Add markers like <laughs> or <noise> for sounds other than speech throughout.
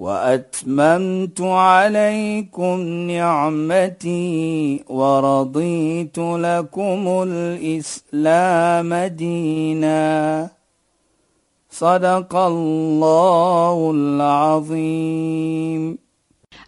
وأتممت عليكم نعمتي ورضيت لكم الإسلام دينا. صدق الله العظيم.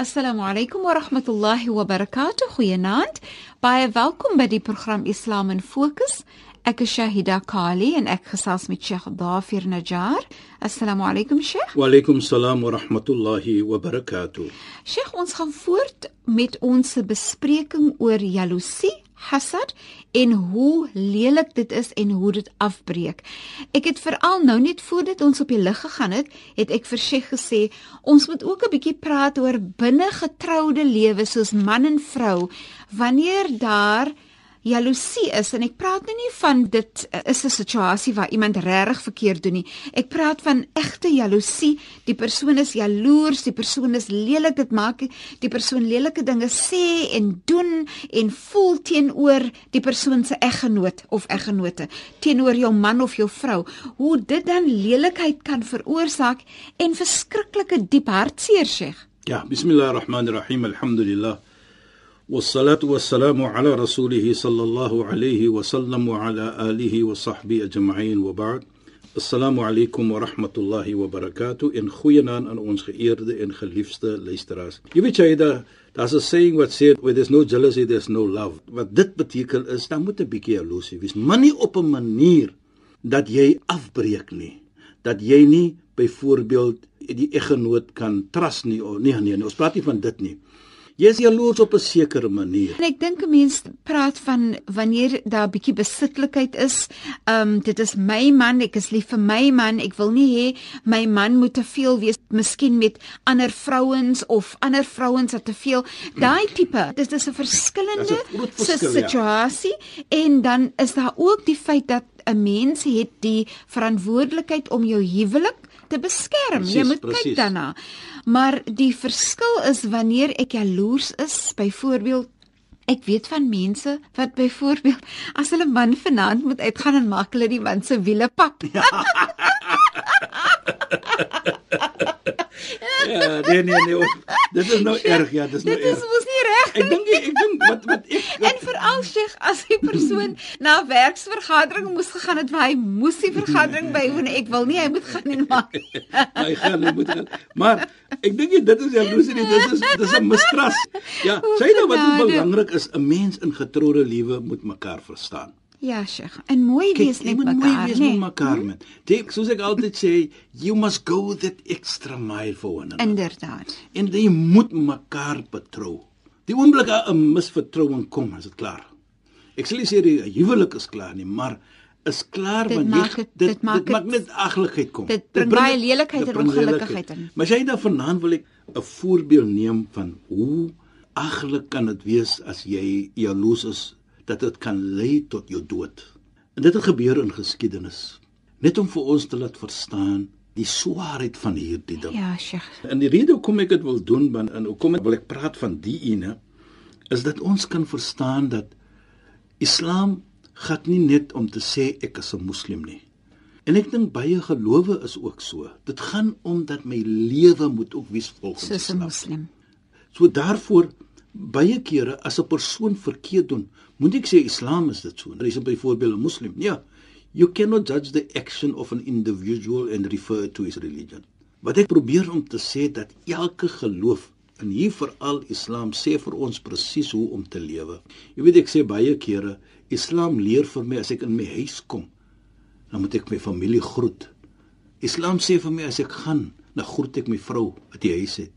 السلام عليكم ورحمة الله وبركاته. خيانات. باي فالكم بدي برنامج إسلام ان فوكس. Ek is Shahida Kali en ek gesels met Sheikh Dafir Najjar. Assalamu alaykum Sheikh. Wa alaykum salaam wa rahmatullahi wa barakatuh. Sheikh, ons gaan voort met ons bespreking oor jaloesie, hasad en hoe lelik dit is en hoe dit afbreek. Ek het veral nou net voordat ons op die lig gegaan het, het ek vir Sheikh gesê, ons moet ook 'n bietjie praat oor binne getroude lewe soos man en vrou wanneer daar jaloesie is en ek praat nou nie van dit uh, is 'n situasie waar iemand regtig verkeerd doen nie. Ek praat van egte jaloesie. Die persoon is jaloers, die persoon is lelik, dit maak die persoon lelike dinge sê en doen en voel teenoor die persoon se eggenoot of eggenote, teenoor jou man of jou vrou. Hoe dit dan lelikheid kan veroorsaak en verskriklike diep hartseer sê. Ja, bismillahirrahmanirrahim. Alhamdulillah. والصلاة والسلام على رسوله صلى الله عليه وسلم وعلى آله وصحبه أجمعين وبعد السلام عليكم ورحمة الله وبركاته in goeie naam aan ons geëerde en geliefde luisteraars. Jy weet jy daar daar's 'n saying what said where there's no jealousy there's no love. Wat dit beteken is dan moet 'n bietjie jaloesie wees, maar nie op 'n manier dat jy afbreek nie. Dat jy nie byvoorbeeld die eggenoot kan trust nie of nee nee, nee ons praat nie van dit nie. Jy is jaloers op 'n sekere manier. En ek dink 'n mens praat van wanneer daar 'n bietjie besitlikheid is. Ehm um, dit is my man, ek is lief vir my man. Ek wil nie hê my man moet te veel wees, miskien met ander vrouens of ander vrouens wat te veel. Daai tipe, dit is 'n verskillende situasie ja. en dan is daar ook die feit dat 'n mens het die verantwoordelikheid om jou huwelik te beskerm. Precies, jy moet precies. kyk daarna. Maar die verskil is wanneer ek jaloers is, byvoorbeeld Ek weet van mense wat byvoorbeeld as hulle man vanaand moet uitgaan en maak hulle die man se wiele pap. <laughs> Ja. ja, nee nee nee. Dit is nou erg, ja, dit is nou dit erg. Dit is mos nie reg nie. Ek dink ek dink wat wat ek wat, En veral sê as die persoon na werksvergadering moes gegaan het, hy moes die vergadering bywoon. Ek wil nie hy moet gaan en maak. <laughs> hy gaan hy moet gaan. Maar ek dink dit is jaloesie, dit is dit is 'n mistrust. Ja, sê nou wat belangrik is, 'n mens in getroude lewe moet mekaar verstaan. Ja, Sheikh. En mooi wees net mekaar, mooi wees nee. met mekaar met. Dit soos ek altyd sê, you must go that extra mile for one another. Inderdaad. En jy moet mekaar betrou. Die oomblik 'n misvertrouing kom, is dit klaar. Ek sê nie sê die huwelik is klaar nie, maar is klaar dit wanneer maak het, dit, dit maak dit maak net aglikheid kom. Dit bring baie lelikheid en ongelukkigheid in. Maar jy nou vanaand wil ek 'n voorbeeld neem van hoe aglik kan dit wees as jy jaloes is dat dit kan lei tot jou dood. En dit het gebeur in geskiedenis. Net om vir ons te laat verstaan die swaarheid van hierdie ding. Ja, Sheikh. En die rede hoekom ek dit wil doen, want en hoekom ek wil ek praat van die ene is dat ons kan verstaan dat Islam gaan nie net om te sê ek is 'n moslim nie. En ek dink baie gelowe is ook so. Dit gaan om dat my lewe moet ook wees volgens Islam. Soos 'n moslim. So daarvoor baie kere as 'n persoon verkeerd doen, moet ek sê Islam is dit so. Daar is byvoorbeeld 'n moslim. Ja. You cannot judge the action of an individual and refer to his religion. Wat ek probeer om te sê dat elke geloof en hier veral Islam sê vir ons presies hoe om te lewe. Jy weet ek sê baie kere Islam leer vir my as ek in my huis kom, dan moet ek my familie groet. Islam sê vir my as ek gaan, dan groet ek my vrou wat die huis het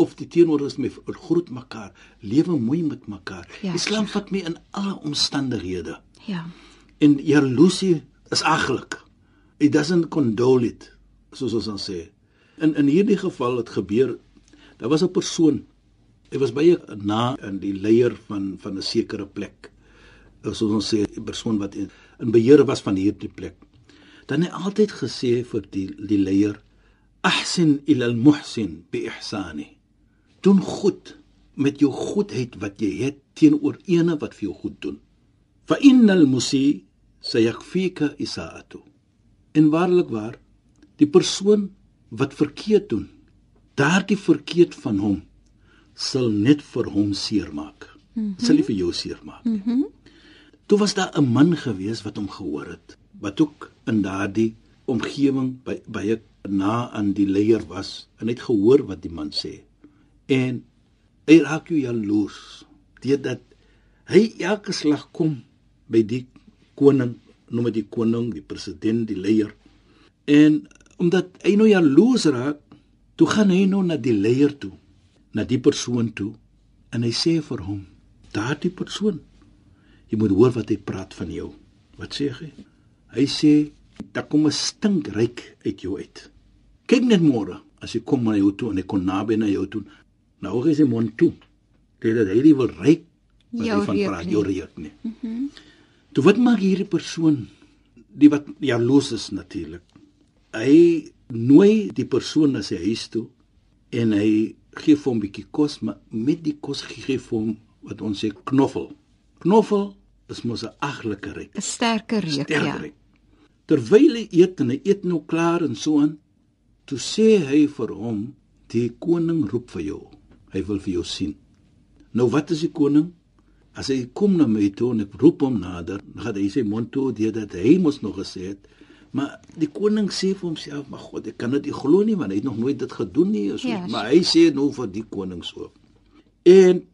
of die teenoor is met groet mekaar, lewe mooi met mekaar. Ja, Islam vat my in alle omstandighede. Ja. En jaloesie is aglik. It doesn't condole it, soos ons dan sê. In in hierdie geval het gebeur, daar was 'n persoon Hy was baie na aan die leier van van 'n sekere plek. Soos ons sê, 'n persoon wat in, in beheer was van hierdie plek. Dan het hy altyd gesê vir die die leier: "Ahsin ila al-muhsin bi ihsani." Doen goed met jou goedheid wat jy het teenoor ene wat vir jou goed doen. Fa innal musi sayakfika isaatu. En waarlik waar, die persoon wat verkeerd doen, daardie verkeerd van hom sal net vir hom seermaak. Mm -hmm. Sal nie vir jou seermaak nie. Mm -hmm. Toe was daar 'n man gewees wat hom gehoor het, wat ook in daardie omgewing by baie na aan die leier was en het gehoor wat die man sê. En hy raak jou jaloers deurdat hy elke slag kom by die koning, noem dit die koning, die president, die leier. En omdat hy nou jaloers raak, toe gaan hy nou na die leier toe na die persoon toe en hy sê vir hom: "Daardie persoon, jy moet hoor wat hy praat van jou." Wat sê hy? Hy sê: "Daar kom 'n stinkryk uit jou uit." Kyk net môre as jy kom na jou toe en hy kom naby na jou toe. Nou hy sê mond toe. Dit dat hy wil ryk wat hy van praat, jou reuk nie. Mhm. Mm toe wat maak hierdie persoon die wat jaloes is natuurlik. Hy nooi die persoon na sy huis toe en hy gee vir hom 'n bietjie kos, maar met die kos gee vir hom wat ons sê knoffel. Knoffel is mos 'n aglike reuk. 'n Sterker reuk, ja. Reuk. Terwyl hy eet en hy eet nou klaar en so aan, toe sê hy vir hom, "Die koning roep vir jou. Hy wil vir jou sien." Nou wat is die koning? As hy kom na my toe en ek roep hom nader, dan gaan hy sy mond toe deur dat hy mos nog gesê het, Maar die koning sê vir homself, "Maar God, ek kan dit nie glo nie want hy het nog nooit dit gedoen nie." So, yes. Maar hy sê nou vir die koning so. En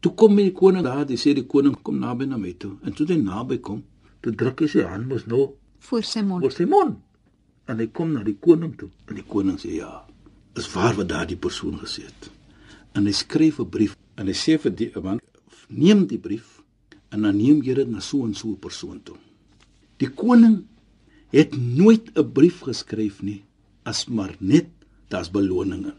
toe kom die koning daar, hy sê die koning kom naby na my toe. En toe hy naby kom, toe druk hy sy hand mos nou voor sy mond. Voor sy mond. En hy kom na die koning toe. En die koning sê, "Ja, is waar wat daardie persoon gesê het." En hy skryf 'n brief en hy sê vir die man, "Neem die brief en dan neem jy dit na so 'n so 'n persoon toe." Die koning het nooit 'n brief geskryf nie as maar net daar's beloninge.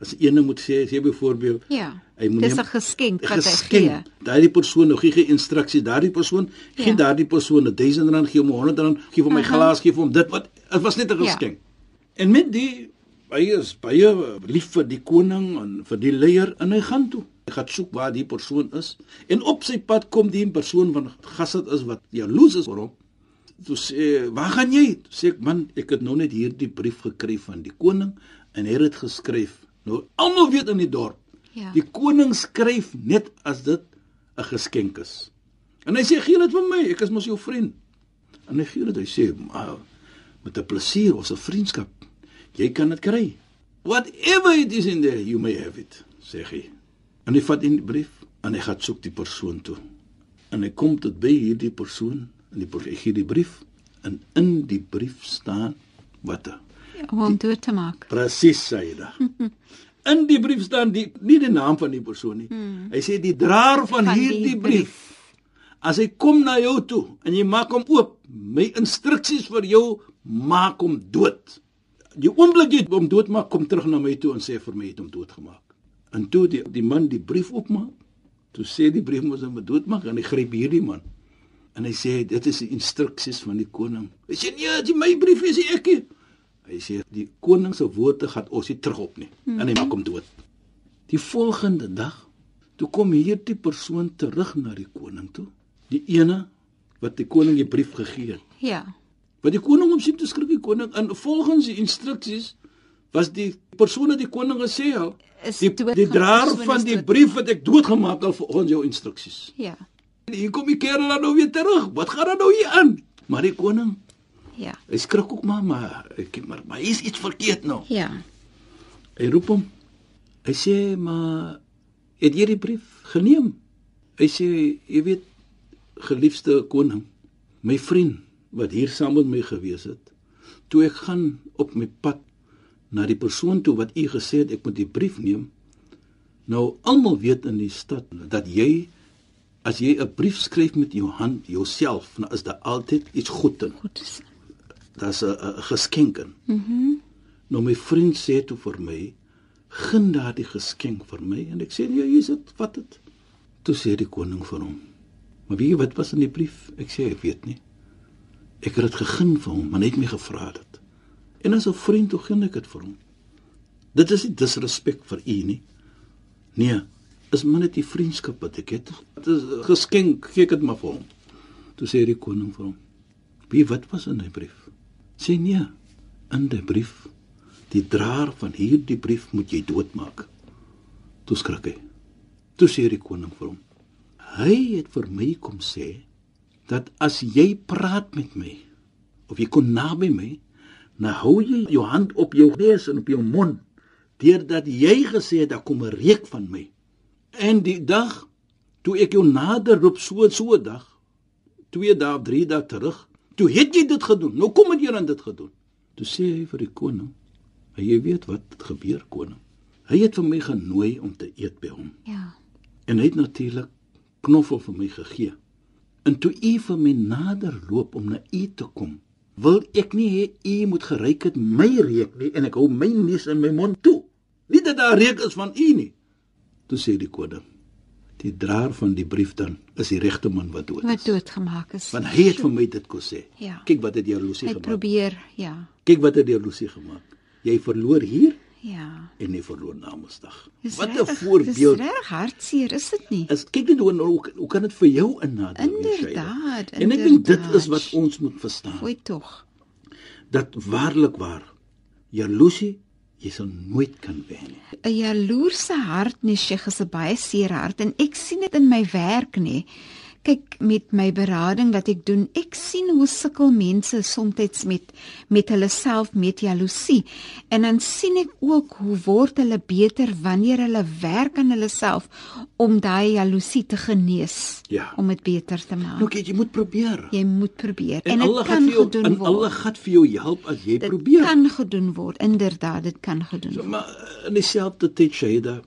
As ene moet sê, sê byvoorbeeld, ja. Hy moet Dis 'n geskenk wat hy gee. Daardie persoon nou gee gee instruksies, daardie persoon gee ja. daardie persoon 'n 1000 rand, gee hom 100 rand, gee hom my uh -huh. glas, gee hom dit wat dit was net 'n ja. geskenk. Ja. En met die baie is baie lief vir die koning en vir die leier en hy gaan toe. Hy gaan soek waar die persoon is en op sy pad kom die persoon van gasat is wat jaloes is oor hom toe sê, "Waar gaan jy?" Toe sê ek, "Man, ek het nou net hierdie brief gekry van die koning en hy het dit geskryf. Nou almal weet in die dorp. Ja. Die koning skryf net as dit 'n geskenk is." En hy sê, "Gee dit vir my, ek is mos jou vriend." En hy gee dit, hy sê, "Maar met 'n plesier, ons 'n vriendskap. Jy kan dit kry. Whatever it is in there, you may have it," sê hy. En hy vat in die brief en hy gaan soek die persoon toe. En hy kom tot by hierdie persoon in die brief, gee die brief en in die brief staan wat ja, om hom dood te maak. Presies sê hy da. <laughs> in die brief staan die nie die naam van die persoon nie. Hmm. Hy sê die draer van, van hierdie brief. brief. As hy kom na jou toe en jy maak hom oop, my instruksies vir jou maak hom dood. Die oomblik jy hom doodmaak, kom terug na my toe en sê vir my het hom doodgemaak. En toe die die man die brief oopmaak, toe sê die brief mos hom doodmaak en hy gryp hierdie man en hy sê dit is die instruksies van die koning. Hy sê nee, dit is my brief, is ek. Hy sê die koning se woorde gaan ons nie terug op nie hmm. en hy maak hom dood. Die volgende dag toe kom hierdie persoon terug na die koning toe. Die ene wat die koning die brief gegee het. Ja. Wat die koning hom sien te skryf die koning in volgens die instruksies was die persoon wat die koning gesê het die, die draer van die brief wat ek doodgemaak het volgens jou instruksies. Ja. Hier kom die kerel dan nou weer terug. Wat gaan dan nou hier aan? Maar die koning. Ja. Hy skrik ook maar, maar ek maar maar is iets verkeerd nou. Ja. Hy roep hom. Hy sê maar het jy die brief geneem? Hy sê jy weet geliefde koning, my vriend wat hier saam met my gewees het, toe ek gaan op my pad na die persoon toe wat u gesê het ek moet die brief neem. Nou almal weet in die stad dat jy as jy 'n brief skryf met jou hand jouself, dan is daar altyd iets goed in. Goed is. Daar's 'n geskenk in. Mhm. Mm nou my vriend sê toe vir my, gun daardie geskenk vir my en ek sê nee, hier is dit, vat dit. Toe sê die koning vir hom: "Maar weet jy wat was in die brief?" Ek sê ek weet nie. Ek het dit gegun vir hom, maar net my gevra dit. En as 'n vriend toe gun ek dit vir hom. Dit is nie disrespek vir u nie. Nee, is maar net die vriendskap wat ek het. Dit is geskenk, gee ek dit maar vir hom. Toe sê die koning vir hom: "Wie wat was in die brief?" Sê nee, in die brief die draer van hierdie brief moet jy doodmaak. Toe skrik hy. Toe sê die koning vir hom: "Hy het vir my kom sê dat as jy praat met my of jy kon naby my, nou hou jy jou hand op jou neus en op jou mond deurdat jy gesê het daar kom 'n reuk van my. En die dag toe ek jou nader roep so so dag, 2 dae of 3 dae terug, toe het jy dit gedoen. Nou kom het jy dan dit gedoen. Toe sê hy vir die koning, "Hy jy weet wat het gebeur, koning? Hy het vir my genooi om te eet by hom. Ja. En hy het natuurlik knoffel vir my gegee. En toe u vir my nader loop om na u te kom, wil ek nie hê u moet geryk het my reuk nie en ek hou my neus in my mond toe. Nie dat daar reuk is van u nie. Toe sê die koning, die draer van die brief dan is die regte man wat dood Wat is. doodgemaak is. Want hy het vir my dit kon sê. Ja. Kyk wat het Hy het gemaak. probeer, ja. Kyk wat het jaloesie gemaak. Jy verloor hier Ja. en jy verloor na. Dis Wat 'n voorbeeld. Dis reg hartseer, is dit nie? As kyk net hoe hoe, hoe kan dit vir jou innadeel? Inderdaad. En ek dink dit is wat ons moet verstaan. Fooi tog. Dat waarlik waar jaloesie jy sal nooit kan wen nie. 'n Jaloerse hart nie, Sheikh, is 'n baie seer hart en ek sien dit in my werk nê. Kyk met my berading wat ek doen, ek sien hoe sukkel mense soms met met hulle self met jaloesie. En dan sien ek ook hoe word hulle beter wanneer hulle werk aan hulle self om daai jaloesie te genees, Ja. om dit beter te maak. Kyk, jy moet probeer. Jy moet probeer en en dit kan jou gedoen en word. Allah gaan vir jou help as jy dit probeer. kan gedoen word. Inderdaad, dit kan gedoen So, word. maar eh, in dieselfde tyd Shaida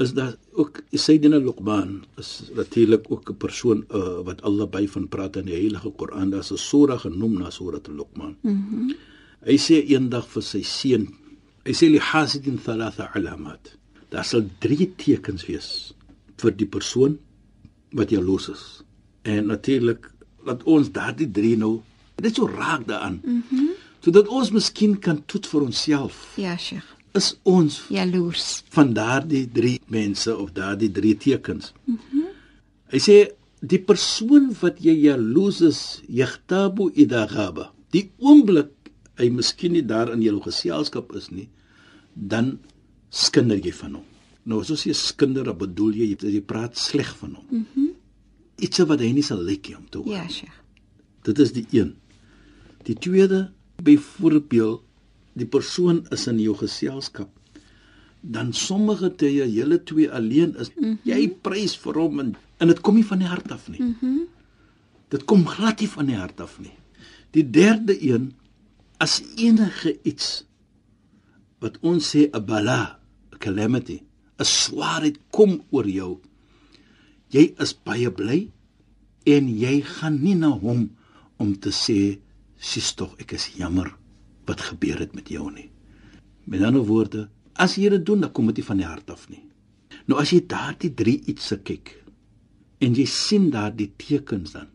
is daar ook Sayyidina Luqman is natuurlik ook 'n persoon uh, wat Allah by van praat in die Heilige Koran. Daar's 'n sura genoem na Surat Luqman. Mhm. Mm hy sê eendag vir sy seun, hy sê li hasidin thalatha alamat. Daar sal drie tekens wees vir die persoon wat jaloers is. En natuurlik laat ons daardie drie nou net so raak daaraan. Mhm. Mm sodat ons miskien kan toets vir onsself Ja, Sheikh. Is ons Jaloers. van daardie drie mense of daardie drie tekens. Mhm. Mm hy sê die persoon wat jy jaloes is, yahtabu idha ghaba. Die oomblik hy miskien nie daar in jou geselskap is nie, dan skinder jy van hom. Nou as ons sê skinder, dan bedoel jy jy praat sleg van hom. Mhm. Mm Iets wat hy nie sal lyk om te hoor. Ja, Sheikh. Dit is die een. Die tweede, byvoorbeeld, die persoon is in jou geselskap. Dan sommige tye julle twee alleen is, mm -hmm. jy prys vir hom en en dit kom nie van die hart af nie. Mhm. Mm dit kom glad nie van die hart af nie. Die derde een, as enige iets wat ons sê 'n bala, 'n calamity, 'n swaarheid kom oor jou, jy is baie bly en jy gaan nie na hom om te sê sis tog ek is jammer wat gebeur het met jou nie. Met ander woorde, as jy dit doen, dan kom dit nie van die hart af nie. Nou as jy daardie drie iets se kyk en jy sien daardie tekens dan,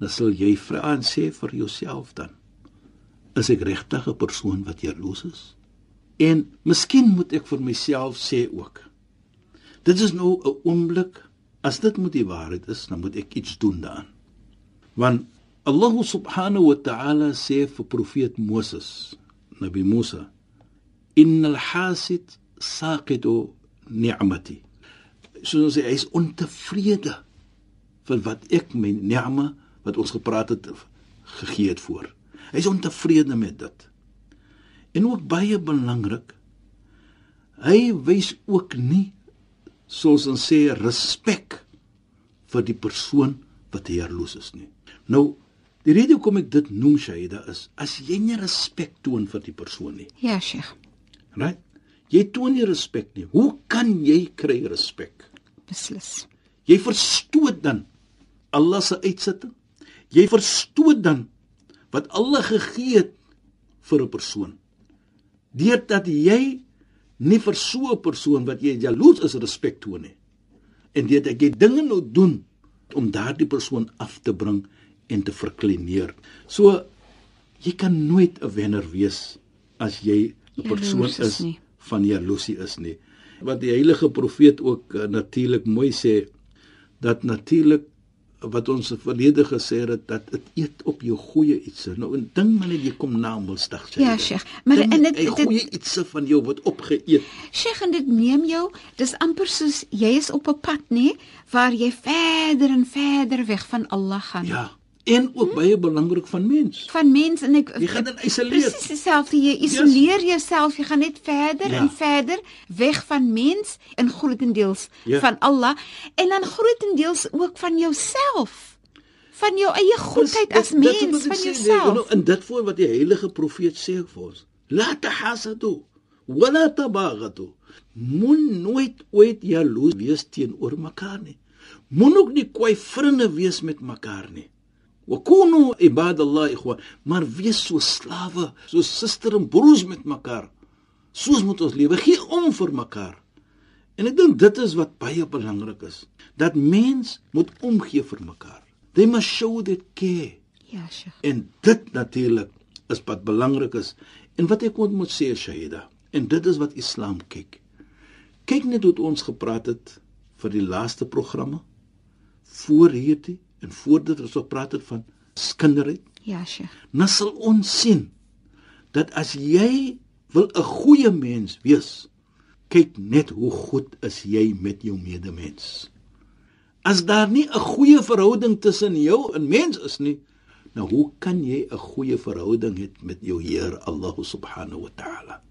dan sal jy vra en sê vir jouself dan, is ek regtig 'n persoon wat jaloes is? En miskien moet ek vir myself sê ook. Dit is nou 'n oomblik as dit moet die waarheid is, dan moet ek iets doen daaraan. Want Allah subhanahu wa ta'ala sê vir profeet Moses, Nabi Musa, innal hasid saqidu ni'mati. Soos hy is ontevrede vir wat ek my ni'ma wat ons gepraat het gegee het voor. Hy is ontevrede met dit. En ook baie belangrik, hy wys ook nie soos ons sê respek vir die persoon wat jaloes is nie. Nou, die rede hoekom ek dit noem Shaida is as jy nie respek toon vir die persoon nie. Ja, Sheikh. Right? Jy toon nie respek nie. Hoe kan jy kry respek? Beslis. Jy verstoot dan Allah se uitsetting. Jy verstoot dan wat Allah gegee het vir 'n persoon. Deurdat jy nie vir so 'n persoon wat jy jaloers is respek toon nie. En ek jy dinge nou doen om daardie persoon af te bring en te verkleineer. So jy kan nooit 'n wenner wees as jy 'n persoon is, is van jaloesie is nie. Wat die heilige profeet ook uh, natuurlik mooi sê dat natuurlik wat ons verlede gesê het dat dit eet op jou goeie iets. Nou 'n ding maar net jy kom na Woensdag sê. Ja, Sheikh. Maar ding, en dit dit goeie iets van jou wat opgeëet. Sheikh, en dit neem jou, dis amper soos jy is op 'n pad, nê, waar jy verder en verder weg van Allah gaan. Ja en ook baie belangrik van mens. Van mens en ek jy gaan dan isoleer. Presies dieselfde jy isoleer yes. jouself, jy gaan net verder ja. en verder weg van mens en grootendeels ja. van Allah en dan grootendeels ook van jouself. Van jou eie goedheid as mens, van nee, jouself. Nee, nou, en dit voor wat die heilige profeet sê vir ons. La tahasadu wala tabaghatu. Moet nooit ooit jaloes wees teenoor mekaar nie. Moet ook nie kwai vriende wees met mekaar nie. Wa kunu ibadallah ikhwa, maar wees so slawe, so suster en broers met mekaar. Soos moet ons lewe, gee om vir mekaar. En ek dink dit is wat baie belangrik is, dat mens moet omgee vir mekaar. They must show that care. Ja, Sheikh. En dit natuurlik is wat belangrik is. En wat ek moet sê, Shahida, en dit is wat Islam kyk. Kyk net hoe ons gepraat het vir die laaste programme voor hierdie en voordat ons op praat het van skinderheid. Ja, sye. Nou sal ons sien dat as jy wil 'n goeie mens wees, kyk net hoe goed is jy met jou medemens. As daar nie 'n goeie verhouding tussen jou en mens is nie, nou hoe kan jy 'n goeie verhouding hê met jou Heer Allah subhanahu wa ta'ala?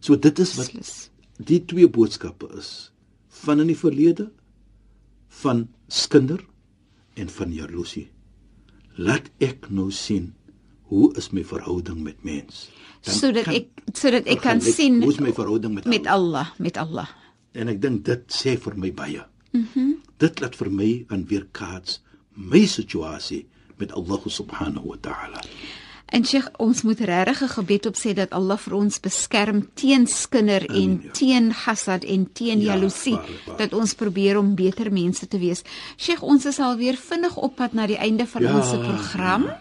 So dit is wat die twee boodskappe is van in die verlede van skinder en van jaloesie. Laat ek nou sien hoe is my verhouding met mens? Sodat ek sodat ek kan sien hoe is my verhouding met met Allah, met Allah. En ek dink dit sê vir my baie. Mhm. Mm dit laat vir my aan weerkaats my situasie met Allah subhanahu wa ta'ala. En Sheikh, ons moet regtig 'n gebed opsê dat Allah vir ons beskerm teen skinder en, en ja. teen hasad en teen ja, jaloesie dat ons probeer om beter mense te wees. Sheikh, ons is al weer vinnig op pad na die einde van ja, ons program. Ja.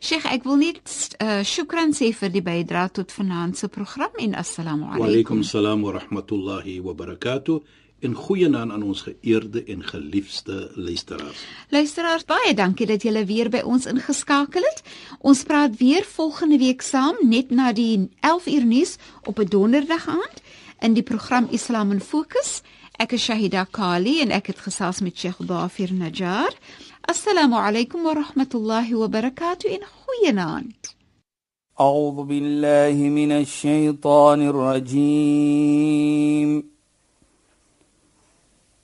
Sheikh, ek wil net uh, shukran sê vir die bydrae tot vanaand se program en assalamu alaykum. Wa alaykum assalam wa rahmatullahi wa barakatuh en goeie naam aan ons geëerde en geliefde luisteraars. Luisteraars, baie dankie dat julle weer by ons ingeskakel het. Ons praat weer volgende week saam net na die 11 uur nuus op 'n donderdag aand in die program Islam in Fokus. Ek is Shahida Kali en ek het gesels met Sheikh Dafir Najjar. Assalamu alaykum wa rahmatullahi wa barakatuh in goeie naam. أعوذ بالله من الشيطان الرجيم